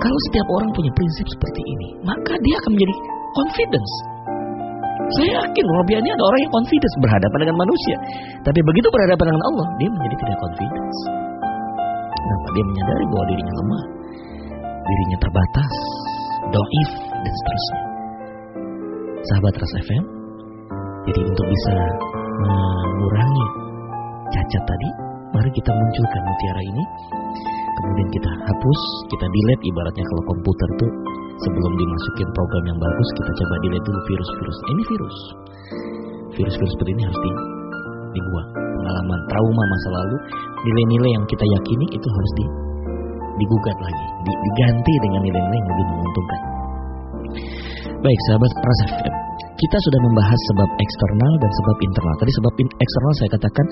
Kalau setiap orang punya prinsip seperti ini Maka dia akan menjadi confidence Saya yakin Robiah ini ada orang yang confidence Berhadapan dengan manusia Tapi begitu berhadapan dengan Allah Dia menjadi tidak confidence Kenapa? Dia menyadari bahwa dirinya lemah dirinya terbatas, doif, dan seterusnya. Sahabat Ras FM, jadi untuk bisa mengurangi cacat tadi, mari kita munculkan mutiara ini, kemudian kita hapus, kita delete ibaratnya kalau komputer tuh sebelum dimasukin program yang bagus, kita coba delete dulu virus-virus. Ini virus. Virus-virus seperti ini harus di, dibuang. Pengalaman trauma masa lalu, nilai-nilai yang kita yakini itu harus di digugat lagi, diganti dengan nilai-nilai yang lebih menguntungkan. Baik, sahabat Ras FM, kita sudah membahas sebab eksternal dan sebab internal. Tadi sebab eksternal saya katakan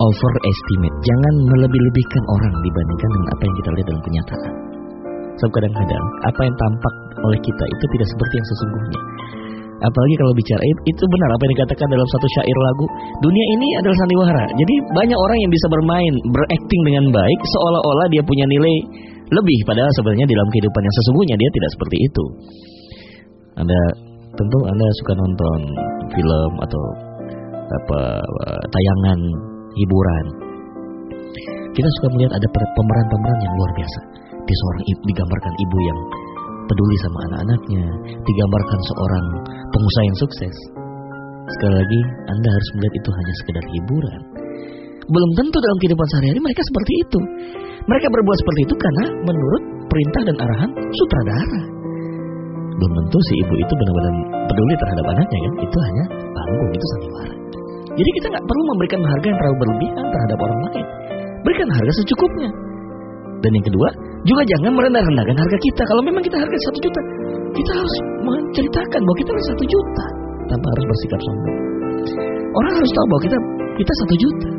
overestimate. Jangan melebih-lebihkan orang dibandingkan dengan apa yang kita lihat dalam kenyataan. Sebab kadang-kadang apa yang tampak oleh kita itu tidak seperti yang sesungguhnya. Apalagi kalau bicara itu benar apa yang dikatakan dalam satu syair lagu. Dunia ini adalah sandiwara. Jadi banyak orang yang bisa bermain, berakting dengan baik seolah-olah dia punya nilai lebih padahal sebenarnya dalam kehidupan yang sesungguhnya dia tidak seperti itu. Anda tentu Anda suka nonton film atau apa tayangan hiburan. Kita suka melihat ada pemeran-pemeran yang luar biasa. Di seorang ibu digambarkan ibu yang peduli sama anak-anaknya, digambarkan seorang pengusaha yang sukses. Sekali lagi, Anda harus melihat itu hanya sekedar hiburan. Belum tentu dalam kehidupan sehari-hari mereka seperti itu. Mereka berbuat seperti itu karena menurut perintah dan arahan sutradara. Belum tentu si ibu itu benar-benar peduli terhadap anaknya kan. Itu hanya panggung, itu sandiwara. Jadi kita nggak perlu memberikan harga yang terlalu berlebihan terhadap orang lain. Berikan harga secukupnya. Dan yang kedua, juga jangan merendah-rendahkan harga kita. Kalau memang kita harga satu juta, kita harus menceritakan bahwa kita satu juta tanpa harus bersikap sombong. Orang harus tahu bahwa kita kita satu juta.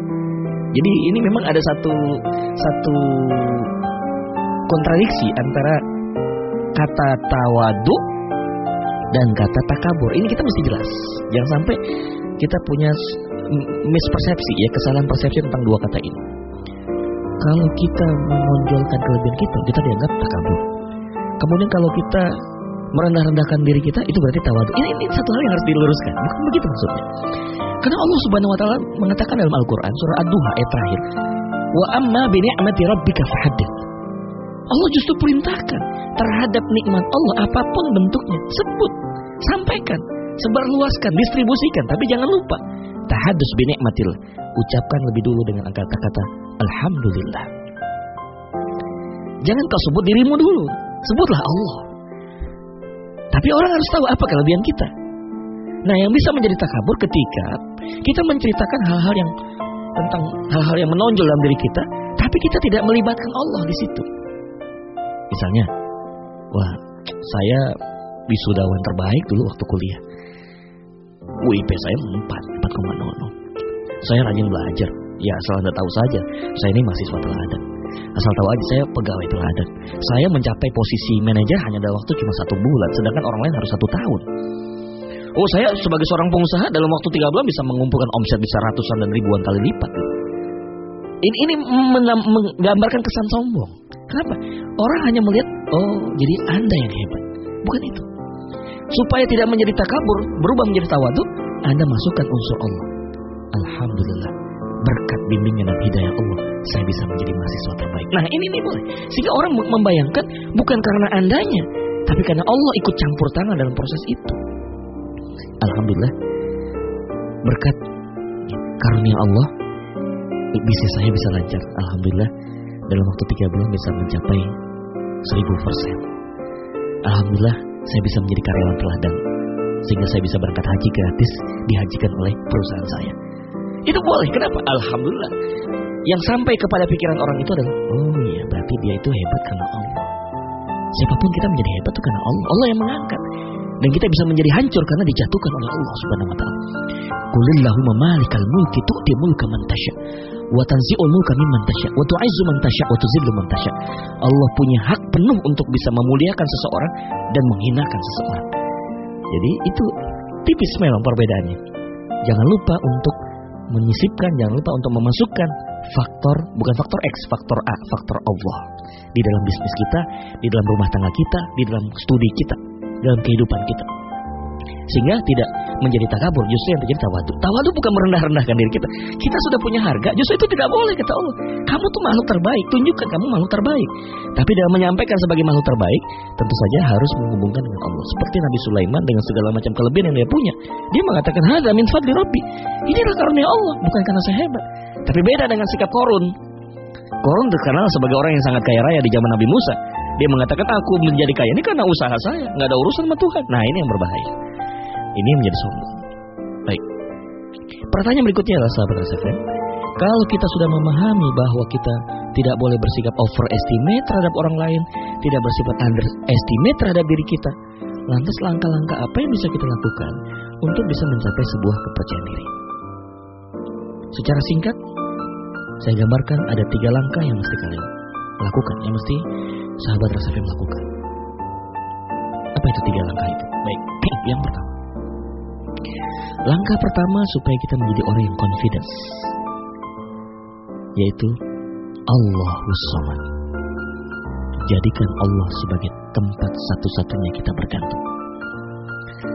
Jadi ini memang ada satu satu kontradiksi antara kata tawadu dan kata takabur. Ini kita mesti jelas. Jangan sampai kita punya mispersepsi ya kesalahan persepsi tentang dua kata ini. Kalau kita menonjolkan kelebihan kita, kita dianggap takabur. Kemudian kalau kita merendah-rendahkan diri kita, itu berarti tawadu. Ini, ini satu hal yang harus diluruskan. Bukan begitu maksudnya. Karena Allah Subhanahu wa taala mengatakan dalam Al-Qur'an surah Ad-Duha ayat terakhir, "Wa amma bi ni'mati rabbika fahaddits." Allah justru perintahkan terhadap nikmat Allah apa pun bentuknya, sebut, sampaikan, sebarluaskan, distribusikan, tapi jangan lupa tahadus bi ni'matil. Ucapkan lebih dulu dengan kata-kata alhamdulillah. Jangan kau sebut dirimu dulu, sebutlah Allah. Tapi orang harus tahu apa kelebihan kita. Nah, yang bisa menjadi takabur ketika kita menceritakan hal-hal yang tentang hal-hal yang menonjol dalam diri kita, tapi kita tidak melibatkan Allah di situ. Misalnya, wah, saya wisudawan terbaik dulu waktu kuliah. UIP saya 4, 4,00. Saya rajin belajar. Ya, asal Anda tahu saja, saya ini mahasiswa teladan. Asal tahu aja saya pegawai teladan. Saya mencapai posisi manajer hanya dalam waktu cuma satu bulan, sedangkan orang lain harus satu tahun. Oh saya sebagai seorang pengusaha dalam waktu tiga bulan bisa mengumpulkan omset bisa ratusan dan ribuan kali lipat. Ini, ini menggambarkan kesan sombong. Kenapa? Orang hanya melihat, oh jadi anda yang hebat. Bukan itu. Supaya tidak menjadi takabur, berubah menjadi tawadu, anda masukkan unsur Allah. Alhamdulillah berkat bimbingan dan hidayah Allah, saya bisa menjadi mahasiswa terbaik. Nah ini nih boleh. Sehingga orang membayangkan bukan karena andanya, tapi karena Allah ikut campur tangan dalam proses itu. Alhamdulillah, berkat karunia Allah, bisnis saya bisa lancar. Alhamdulillah, dalam waktu tiga bulan bisa mencapai seribu persen. Alhamdulillah, saya bisa menjadi karyawan teladan sehingga saya bisa berangkat haji gratis dihajikan oleh perusahaan saya. Itu boleh. Kenapa? Alhamdulillah. Yang sampai kepada pikiran orang itu adalah, oh iya, berarti dia itu hebat karena Allah. Siapa pun kita menjadi hebat itu karena Allah. Allah yang mengangkat. Dan kita bisa menjadi hancur karena dijatuhkan oleh Allah Subhanahu wa taala. Qulillahumma malikal mulki tu'ti mulka man tasya wa tanzi'ul mulka mimman tasya wa tu'izzu man tasya wa tuzillu man tasya. Allah punya hak penuh untuk bisa memuliakan seseorang dan menghinakan seseorang. Jadi itu tipis memang perbedaannya. Jangan lupa untuk menyisipkan, jangan lupa untuk memasukkan faktor, bukan faktor X, faktor A, faktor Allah. Di dalam bisnis kita, di dalam rumah tangga kita, di dalam studi kita, dalam kehidupan kita. Sehingga tidak menjadi takabur, justru yang terjadi tawadu. Tawadu bukan merendah-rendahkan diri kita. Kita sudah punya harga, justru itu tidak boleh kata Allah. Kamu tuh makhluk terbaik, tunjukkan kamu makhluk terbaik. Tapi dalam menyampaikan sebagai makhluk terbaik, tentu saja harus menghubungkan dengan Allah. Seperti Nabi Sulaiman dengan segala macam kelebihan yang dia punya. Dia mengatakan, "Hadza min fadli Rabbi." Inilah karunia Allah, bukan karena saya hebat. Tapi beda dengan sikap Korun. Korun terkenal sebagai orang yang sangat kaya raya di zaman Nabi Musa. Dia mengatakan aku menjadi kaya ini karena usaha saya, nggak ada urusan sama Tuhan. Nah ini yang berbahaya. Ini menjadi sombong. Baik. Pertanyaan berikutnya adalah sahabat SFM. Kalau kita sudah memahami bahwa kita tidak boleh bersikap overestimate terhadap orang lain, tidak bersifat underestimate terhadap diri kita, lantas langkah-langkah apa yang bisa kita lakukan untuk bisa mencapai sebuah kepercayaan diri? Secara singkat, saya gambarkan ada tiga langkah yang mesti kalian lakukan, yang mesti sahabat Rasafim lakukan. Apa itu tiga langkah itu? Baik, [clears throat] yang pertama. Langkah pertama supaya kita menjadi orang yang confidence, yaitu Allah Samad. Jadikan Allah sebagai tempat satu-satunya kita bergantung.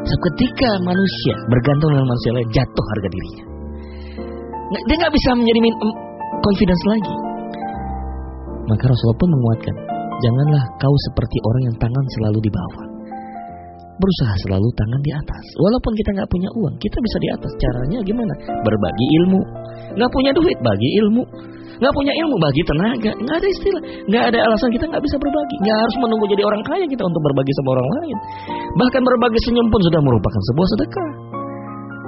Seketika manusia bergantung dengan manusia lain, jatuh harga dirinya. Dia nggak bisa menjadi confidence lagi. Maka Rasulullah pun menguatkan, janganlah kau seperti orang yang tangan selalu di bawah. Berusaha selalu tangan di atas. Walaupun kita nggak punya uang, kita bisa di atas. Caranya gimana? Berbagi ilmu. Nggak punya duit, bagi ilmu. Nggak punya ilmu, bagi tenaga. Nggak ada istilah. Nggak ada alasan kita nggak bisa berbagi. Nggak harus menunggu jadi orang kaya kita untuk berbagi sama orang lain. Bahkan berbagi senyum pun sudah merupakan sebuah sedekah.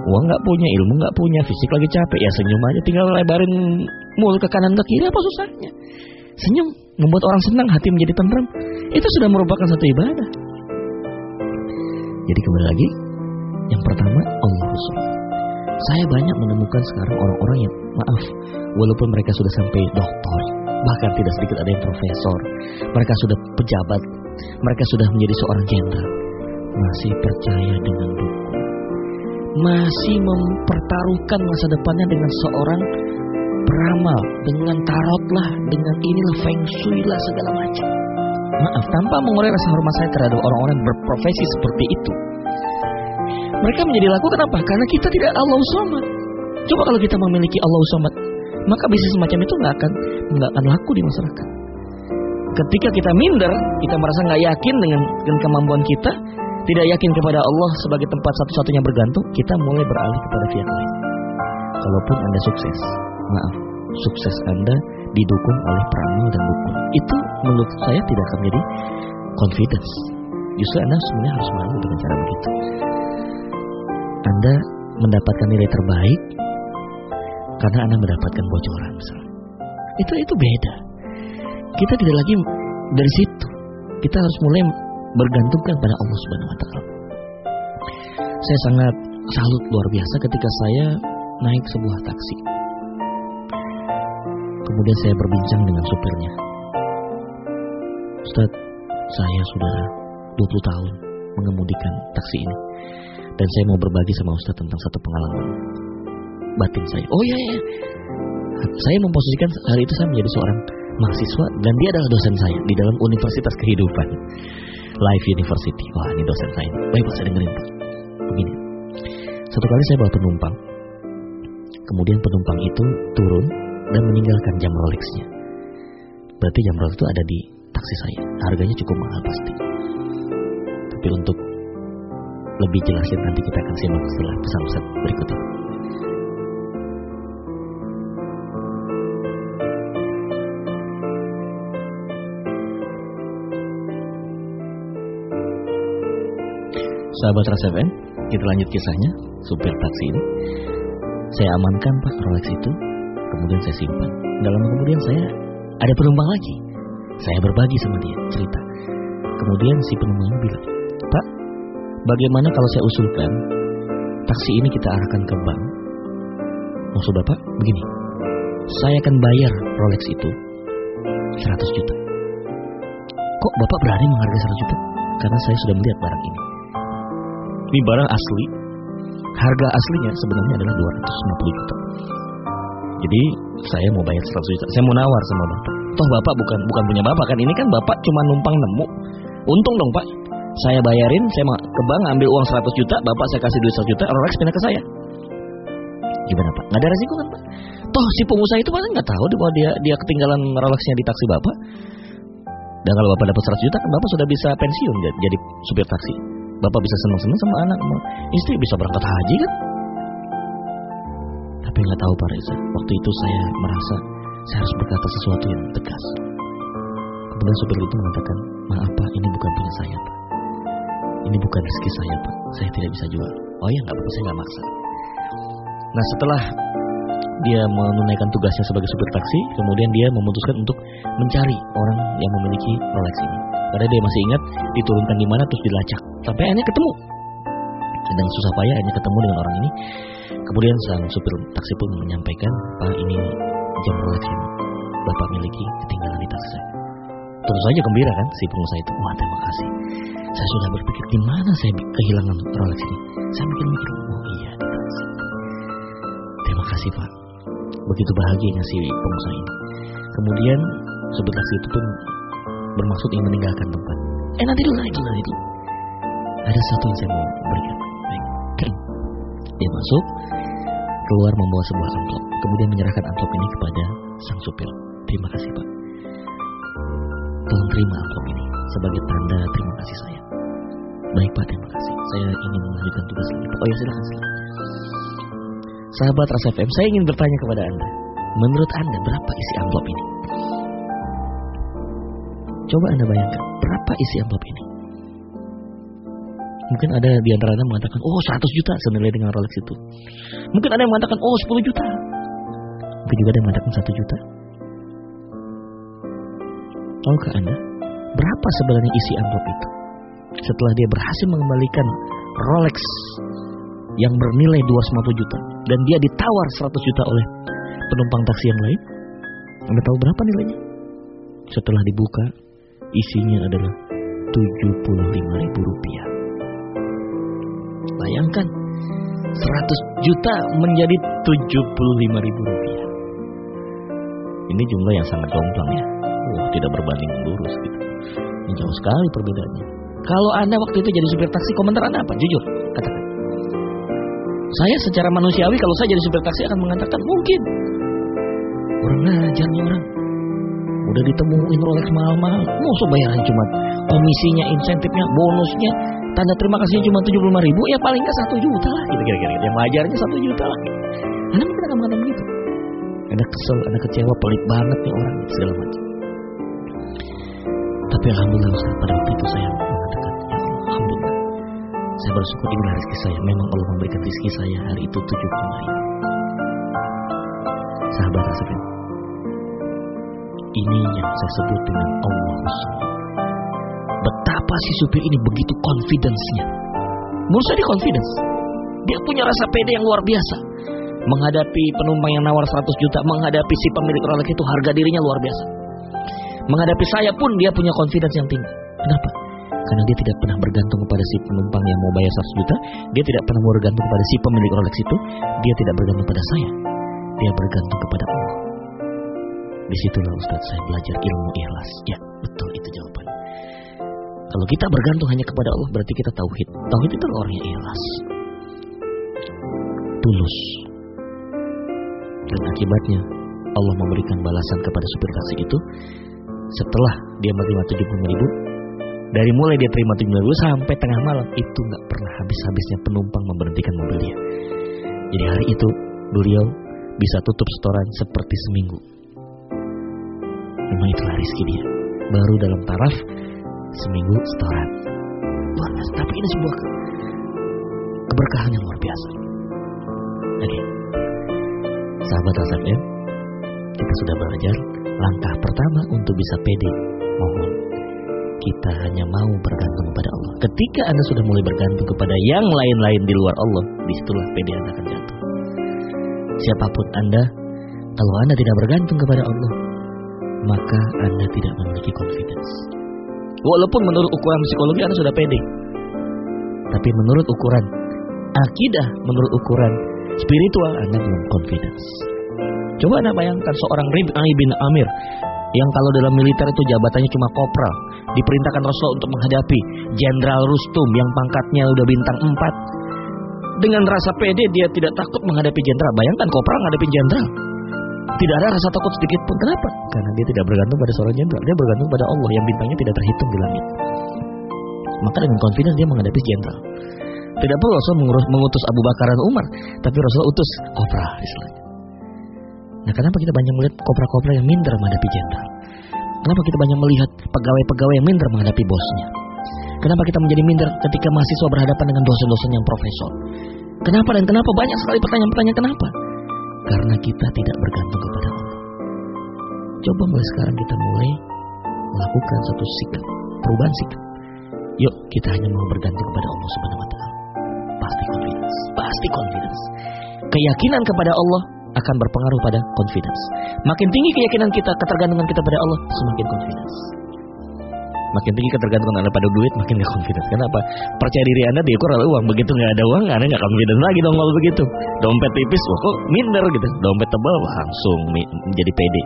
Uang nggak punya, ilmu nggak punya, fisik lagi capek, ya senyum aja. Tinggal lebarin mulut ke kanan ke kiri, apa susahnya? Senyum membuat orang senang, hati menjadi tenteram. Itu sudah merupakan satu ibadah. Jadi kembali lagi, yang pertama Allah Saya banyak menemukan sekarang orang-orang yang maaf, walaupun mereka sudah sampai doktor, bahkan tidak sedikit ada yang profesor, mereka sudah pejabat, mereka sudah menjadi seorang jenderal, masih percaya dengan dukun, masih mempertaruhkan masa depannya dengan seorang peramal, dengan tarot lah, dengan inilah feng shui lah segala macam. Maaf, tanpa mengurangi rasa hormat saya terhadap orang-orang berprofesi seperti itu. Mereka menjadi laku kenapa? Karena kita tidak Allah Somad. Coba kalau kita memiliki Allah Somad, maka bisnis semacam itu nggak akan nggak akan laku di masyarakat. Ketika kita minder, kita merasa nggak yakin dengan, dengan kemampuan kita, tidak yakin kepada Allah sebagai tempat satu-satunya bergantung, kita mulai beralih kepada pihak lain. Kalaupun Anda sukses, maaf, sukses Anda didukung oleh peramal dan dukun. Itu menurut saya tidak akan menjadi confidence. Justru Anda sebenarnya harus malu dengan cara begitu. Anda mendapatkan nilai terbaik karena Anda mendapatkan bocoran misalnya. Itu itu beda. Kita tidak lagi dari situ. Kita harus mulai bergantungkan pada Allah Subhanahu wa taala. Saya sangat salut luar biasa ketika saya naik sebuah taksi. Kemudian saya berbincang dengan supirnya. Ustaz, saya sudah 20 tahun mengemudikan taksi ini. Dan saya mau berbagi sama Ustaz tentang satu pengalaman batin saya. Oh iya, iya. Saya memposisikan hari itu saya menjadi seorang mahasiswa dan dia adalah dosen saya di dalam Universitas Kehidupan. Life University. Wah, ini dosen saya. Baik, Pak, saya dengerin. Begini. Satu kali saya bawa penumpang. Kemudian penumpang itu turun dan meninggalkan jam Rolexnya. Berarti jam Rolex itu ada di taksi saya. Harganya cukup mahal pasti. Tapi untuk lebih jelasnya nanti kita akan simak setelah pesan-pesan berikut. Sahabat Rasa kita lanjut kisahnya, supir taksi ini. Saya amankan pak Rolex itu, kemudian saya simpan. Dalam kemudian saya ada penumpang lagi. Saya berbagi sama dia, cerita. Kemudian si penumpang bilang, Pak, bagaimana kalau saya usulkan taksi ini kita arahkan ke bank? Maksud Bapak, begini, saya akan bayar Rolex itu 100 juta. Kok Bapak berani menghargai 100 juta? Karena saya sudah melihat barang ini. Ini barang asli. Harga aslinya sebenarnya adalah 250 juta. Jadi saya mau bayar 100 juta. Saya mau nawar sama bapak. Toh bapak bukan bukan punya bapak kan? Ini kan bapak cuma numpang nemu. Untung dong pak. Saya bayarin, saya ke bank ambil uang 100 juta, bapak saya kasih duit 100 juta, Rolex pindah ke saya. Gimana pak? Nggak ada resiko kan pak? Toh si pengusaha itu pasti nggak tahu bahwa dia dia ketinggalan Rolexnya di taksi bapak. Dan kalau bapak dapat 100 juta kan bapak sudah bisa pensiun jadi supir taksi. Bapak bisa senang-senang sama anak, istri bisa berangkat haji kan? Tapi nggak tahu Pak Reza. Waktu itu saya merasa saya harus berkata sesuatu yang tegas. Kemudian supir itu mengatakan, maaf Pak, ini bukan punya saya Pak. Ini bukan rezeki saya Pak. Saya tidak bisa jual. Oh ya nggak apa-apa, saya nggak maksa. Nah setelah dia menunaikan tugasnya sebagai supir taksi, kemudian dia memutuskan untuk mencari orang yang memiliki Rolex ini. Karena dia masih ingat diturunkan di mana terus dilacak. Sampai akhirnya ketemu. Dan susah payah akhirnya ketemu dengan orang ini. Kemudian sang supir taksi pun menyampaikan, Pak ini jam Rolex yang Bapak miliki ketinggalan di taksi saya. Tentu saja gembira kan si pengusaha itu. Wah terima kasih. Saya sudah berpikir di mana saya kehilangan Rolex ini. Saya mikir-mikir, oh iya di taksi. Terima kasih Pak. Begitu bahagianya si pengusaha ini. Kemudian supir taksi itu pun bermaksud ingin meninggalkan tempat. Eh nanti dulu lagi nanti dulu. Ada satu yang saya mau berikan. Dia masuk, keluar membawa sebuah amplop, kemudian menyerahkan amplop ini kepada sang supir. Terima kasih Pak. Tolong terima amplop ini sebagai tanda terima kasih saya. Baik Pak, terima kasih. Saya ingin melanjutkan tugas lagi. Oh ya silakan silakan. Sahabat Rasa FM, saya ingin bertanya kepada Anda. Menurut Anda berapa isi amplop ini? Coba Anda bayangkan, berapa isi amplop ini? Mungkin ada di antara Anda mengatakan, oh 100 juta senilai dengan Rolex itu. Mungkin ada yang mengatakan, oh 10 juta. Mungkin juga ada yang mengatakan 1 juta. Tahukah Anda, berapa sebenarnya isi amplop itu? Setelah dia berhasil mengembalikan Rolex yang bernilai 250 juta dan dia ditawar 100 juta oleh penumpang taksi yang lain. Anda tahu berapa nilainya? Setelah dibuka, isinya adalah 75 ribu rupiah. Bayangkan, 100 juta menjadi 75 ribu rupiah. Ini jumlah yang sangat jomplang ya. Wah, tidak berbanding lurus gitu. Ini jauh sekali perbedaannya. Kalau Anda waktu itu jadi supir taksi, komentar Anda apa? Jujur, katakan. Saya secara manusiawi kalau saya jadi supir taksi akan mengatakan mungkin. Orang ngajar orang. Udah ditemuin Rolex mahal-mahal. Mau bayaran cuma komisinya, insentifnya, bonusnya, tanda terima kasihnya cuma 75 ribu. Ya paling nggak satu juta lah. Gitu kira-kira. Yang wajarnya satu juta lah. Anda mungkin akan mengatakan begitu. Anda kesel, Anda kecewa, pelit banget nih orang segala macam. Tapi alhamdulillah Ustaz, pada waktu itu saya mengatakan, ya Allah, alhamdulillah. Saya bersyukur inilah rezeki saya. Memang Allah memberikan rezeki saya hari itu 75 ribu. Sahabat Rasulullah. Ini yang saya sebut dengan Allah Betapa si supir ini begitu confidence-nya. Menurut saya dia confidence. Dia punya rasa pede yang luar biasa. Menghadapi penumpang yang nawar 100 juta, menghadapi si pemilik Rolex itu harga dirinya luar biasa. Menghadapi saya pun dia punya confidence yang tinggi. Kenapa? Karena dia tidak pernah bergantung kepada si penumpang yang mau bayar 100 juta. Dia tidak pernah bergantung kepada si pemilik Rolex itu. Dia tidak bergantung pada saya. Dia bergantung kepada Allah. Di situlah Ustaz saya belajar ilmu ikhlas. Ya, betul itu jawaban. Kalau kita bergantung hanya kepada Allah berarti kita tauhid. Tauhid itu orangnya ikhlas. Tulus. Dan akibatnya Allah memberikan balasan kepada supir taksi itu setelah dia menerima 75 ribu dari mulai dia terima 75 ribu sampai tengah malam itu nggak pernah habis-habisnya penumpang memberhentikan mobilnya. Jadi hari itu beliau bisa tutup setoran seperti seminggu. Memang itulah rezeki dia. Baru dalam taraf seminggu setoran. Luar. Tapi ini sebuah ke keberkahan yang luar biasa. Oke. Sahabat FM, kita sudah belajar langkah pertama untuk bisa pede. Mohon kita hanya mau bergantung kepada Allah. Ketika Anda sudah mulai bergantung kepada yang lain-lain di luar Allah, di situlah pede Anda akan jatuh. Siapa pun Anda, kalau Anda tidak bergantung kepada Allah, maka Anda tidak memiliki confidence. Walaupun menurut ukuran psikologi Anda sudah pede. Tapi menurut ukuran akidah, menurut ukuran spiritual Anda belum confidence. Coba Anda bayangkan seorang Rib'i bin Amir yang kalau dalam militer itu jabatannya cuma kopral, diperintahkan Rasul untuk menghadapi Jenderal Rustum yang pangkatnya udah bintang 4. Dengan rasa pede dia tidak takut menghadapi jenderal. Bayangkan kopral menghadapi jenderal. Tidak ada rasa takut sedikit pun. Kenapa? Karena dia tidak bergantung pada seorang jenderal. Dia bergantung pada Allah yang bintangnya tidak terhitung di langit. Maka dengan confidence dia menghadapi jenderal. Tidak perlu Rasul mengutus Abu Bakar dan Umar, tapi Rasul utus kopral istilahnya. Nah, kenapa kita banyak melihat kopra-kopra yang minder menghadapi jenderal? Kenapa kita banyak melihat pegawai-pegawai yang minder menghadapi bosnya? Kenapa kita menjadi minder ketika mahasiswa berhadapan dengan dosen-dosen yang profesor? Kenapa dan kenapa banyak sekali pertanyaan-pertanyaan kenapa? Karena kita tidak bergantung kepada Allah. Coba mulai sekarang kita mulai melakukan satu sikap, perubahan sikap. Yuk kita hanya mau bergantung kepada Allah Subhanahu wa taala. Pasti confidence, pasti confidence. Keyakinan kepada Allah akan berpengaruh pada confidence. Makin tinggi keyakinan kita, ketergantungan kita pada Allah, semakin confidence. Makin tinggi ketergantungan Anda pada duit, makin gak confidence. Kenapa? Percaya diri Anda diukur oleh uang. Begitu nggak ada uang, Anda nggak confidence lagi dong kalau begitu. Dompet tipis, wah kok minder gitu. Dompet tebal, langsung menjadi pede.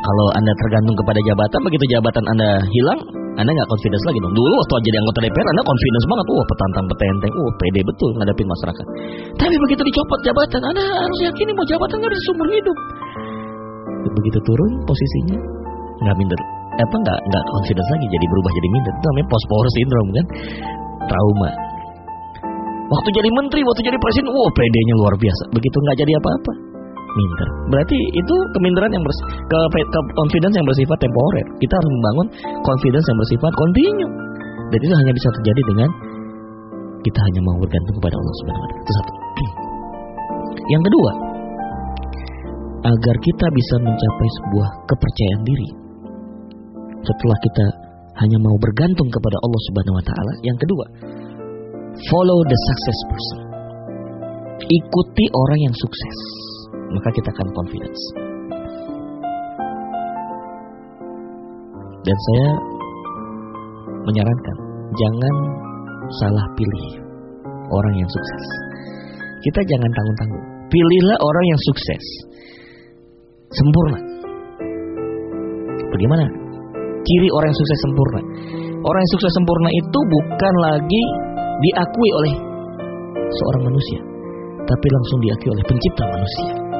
Kalau Anda tergantung kepada jabatan, begitu jabatan Anda hilang, Anda nggak confidence lagi dong. Dulu waktu jadi anggota DPR Anda confidence banget. Wah petantang petenteng. Wah pede betul ngadepin masyarakat. Tapi begitu dicopot jabatan, Anda harus yakini mau jabatan nggak bisa seumur hidup. Begitu turun posisinya nggak minder. Apa nggak nggak confidence lagi jadi berubah jadi minder. Itu namanya post power syndrome kan. Trauma. Waktu jadi menteri, waktu jadi presiden, wah PD-nya luar biasa. Begitu nggak jadi apa-apa, minder. Berarti itu keminderan yang bersifat ke, ke confidence yang bersifat temporer. Kita harus membangun confidence yang bersifat continue. Dan itu hanya bisa terjadi dengan kita hanya mau bergantung kepada Allah Subhanahu wa taala. Itu satu. [clears throat] Yang kedua, agar kita bisa mencapai sebuah kepercayaan diri. Setelah kita hanya mau bergantung kepada Allah Subhanahu wa taala, yang kedua, follow the success person. Ikuti orang yang sukses maka kita akan confidence. Dan saya menyarankan jangan salah pilih orang yang sukses. Kita jangan tanggung-tanggung. Pilihlah orang yang sukses. Sempurna. Bagaimana? Ciri orang yang sukses sempurna. Orang yang sukses sempurna itu bukan lagi diakui oleh seorang manusia, tapi langsung diakui oleh pencipta manusia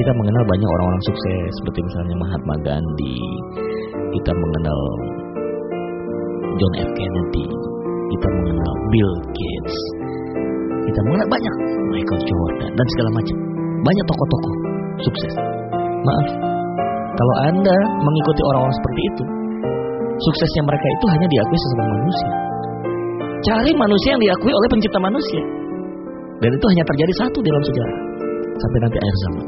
kita mengenal banyak orang-orang sukses seperti misalnya Mahatma Gandhi, kita mengenal John F Kennedy, kita mengenal Bill Gates, kita mengenal banyak Michael Jordan dan segala macam. Banyak tokoh-tokoh sukses. Maaf, kalau Anda mengikuti orang-orang seperti itu, suksesnya mereka itu hanya diakui sesama manusia. Cari manusia yang diakui oleh pencipta manusia. Dan itu hanya terjadi satu dalam sejarah. Sampai nanti akhir zaman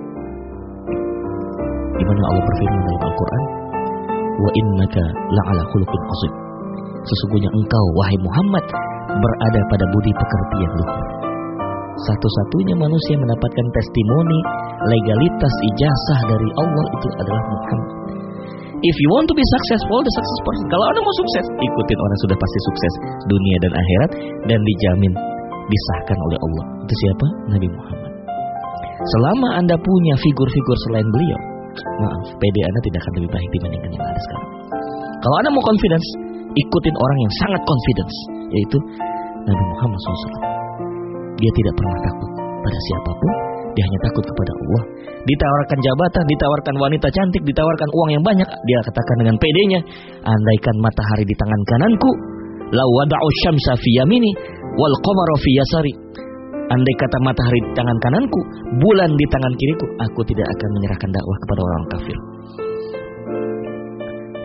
di mana Allah berfirman dalam Al-Qur'an, "Wa innaka la'ala khuluqin azim." Sesungguhnya engkau wahai Muhammad berada pada budi pekerti yang luhur. Satu-satunya manusia mendapatkan testimoni legalitas ijazah dari Allah itu adalah Muhammad. If you want to be successful, the success person. Kalau Anda mau sukses, ikutin orang sudah pasti sukses dunia dan akhirat dan dijamin disahkan oleh Allah. Itu siapa? Nabi Muhammad. Selama Anda punya figur-figur selain beliau, maaf, PD Anda tidak akan lebih baik dibandingkan yang ada sekarang. Kalau Anda mau confidence, ikutin orang yang sangat confidence, yaitu Nabi Muhammad SAW. Dia tidak pernah takut pada siapa pun, dia hanya takut kepada Allah. Ditawarkan jabatan, ditawarkan wanita cantik, ditawarkan uang yang banyak, dia katakan dengan PD-nya, andaikan matahari di tangan kananku, la wada'u syamsa fi yamini wal qamara fi yasari. Andai kata matahari di tangan kananku, bulan di tangan kiriku, aku tidak akan menyerahkan dakwah kepada orang kafir.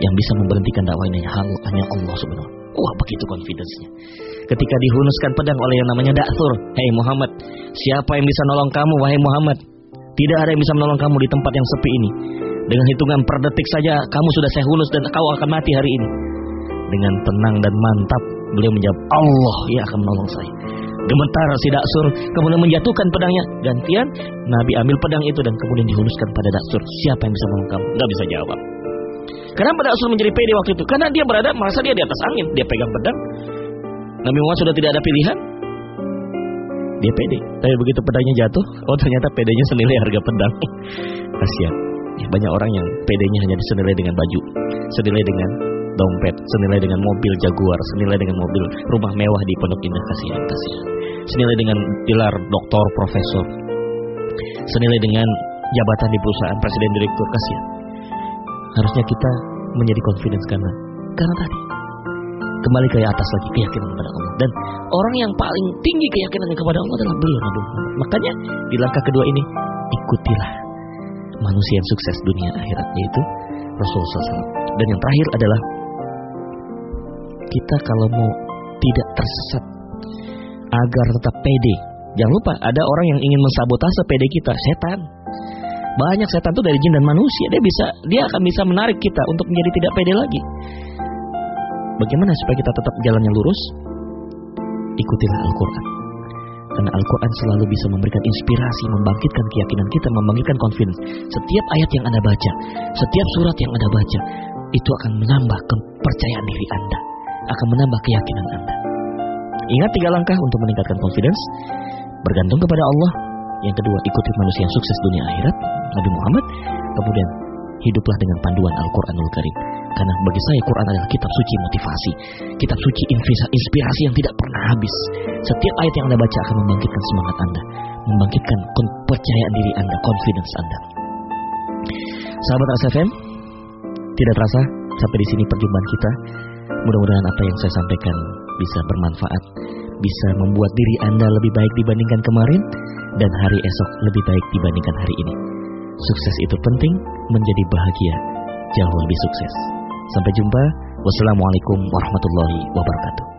Yang bisa memberhentikan dakwah ini hanya Allah subhanahu Wah begitu confidence-nya. Ketika dihunuskan pedang oleh yang namanya Da'thur. Hei Muhammad, siapa yang bisa nolong kamu wahai Muhammad? Tidak ada yang bisa menolong kamu di tempat yang sepi ini. Dengan hitungan per detik saja kamu sudah saya hunus dan kau akan mati hari ini. Dengan tenang dan mantap beliau menjawab, Allah yang akan menolong saya. Gemetar si Daksur kemudian menjatuhkan pedangnya. Gantian Nabi ambil pedang itu dan kemudian dihunuskan pada Daksur. Siapa yang bisa menolong kamu? Gak bisa jawab. Kenapa Daksur menjadi pede waktu itu? Karena dia berada merasa dia di atas angin. Dia pegang pedang. Nabi Muhammad sudah tidak ada pilihan. Dia pede. Tapi begitu pedangnya jatuh, oh ternyata pedenya senilai harga pedang. [laughs] Kasihan. Ya, banyak orang yang pedenya hanya disenilai dengan baju, senilai dengan dompet, senilai dengan mobil Jaguar, senilai dengan mobil rumah mewah di Pondok Indah kasihan, kasihan. Senilai dengan gelar doktor, profesor, senilai dengan jabatan di perusahaan presiden direktur kasihan. Harusnya kita menjadi confidence karena karena tadi kembali ke atas lagi keyakinan kepada Allah dan orang yang paling tinggi keyakinan kepada Allah adalah beliau Nabi Muhammad. Makanya di langkah kedua ini ikutilah manusia yang sukses dunia akhirat yaitu Rasulullah SAW. Dan yang terakhir adalah kita kalau mau tidak tersesat agar tetap pede. Jangan lupa ada orang yang ingin mensabotase pede kita, setan. Banyak setan itu dari jin dan manusia. Dia bisa dia akan bisa menarik kita untuk menjadi tidak pede lagi. Bagaimana supaya kita tetap jalan yang lurus? Ikutilah Al-Qur'an. Karena Al-Quran selalu bisa memberikan inspirasi, membangkitkan keyakinan kita, membangkitkan confidence. Setiap ayat yang Anda baca, setiap surat yang Anda baca, itu akan menambah kepercayaan diri Anda, akan menambah keyakinan Anda. Ingat tiga langkah untuk meningkatkan confidence, bergantung kepada Allah. Yang kedua, ikuti manusia yang sukses dunia akhirat, Nabi Muhammad. Kemudian, hiduplah dengan panduan Al-Quranul Karim. Karena bagi saya Quran adalah kitab suci motivasi, kitab suci inspirasi yang tidak pernah habis. Setiap ayat yang Anda baca akan membangkitkan semangat Anda, membangkitkan kepercayaan diri Anda, confidence Anda. Sahabat Ras FM, tidak terasa sampai di sini perjumpaan kita. Mudah-mudahan apa yang saya sampaikan bisa bermanfaat, bisa membuat diri Anda lebih baik dibandingkan kemarin, dan hari esok lebih baik dibandingkan hari ini. Sukses itu penting, menjadi bahagia jauh lebih sukses. Sampai jumpa. Wassalamualaikum warahmatullahi wabarakatuh.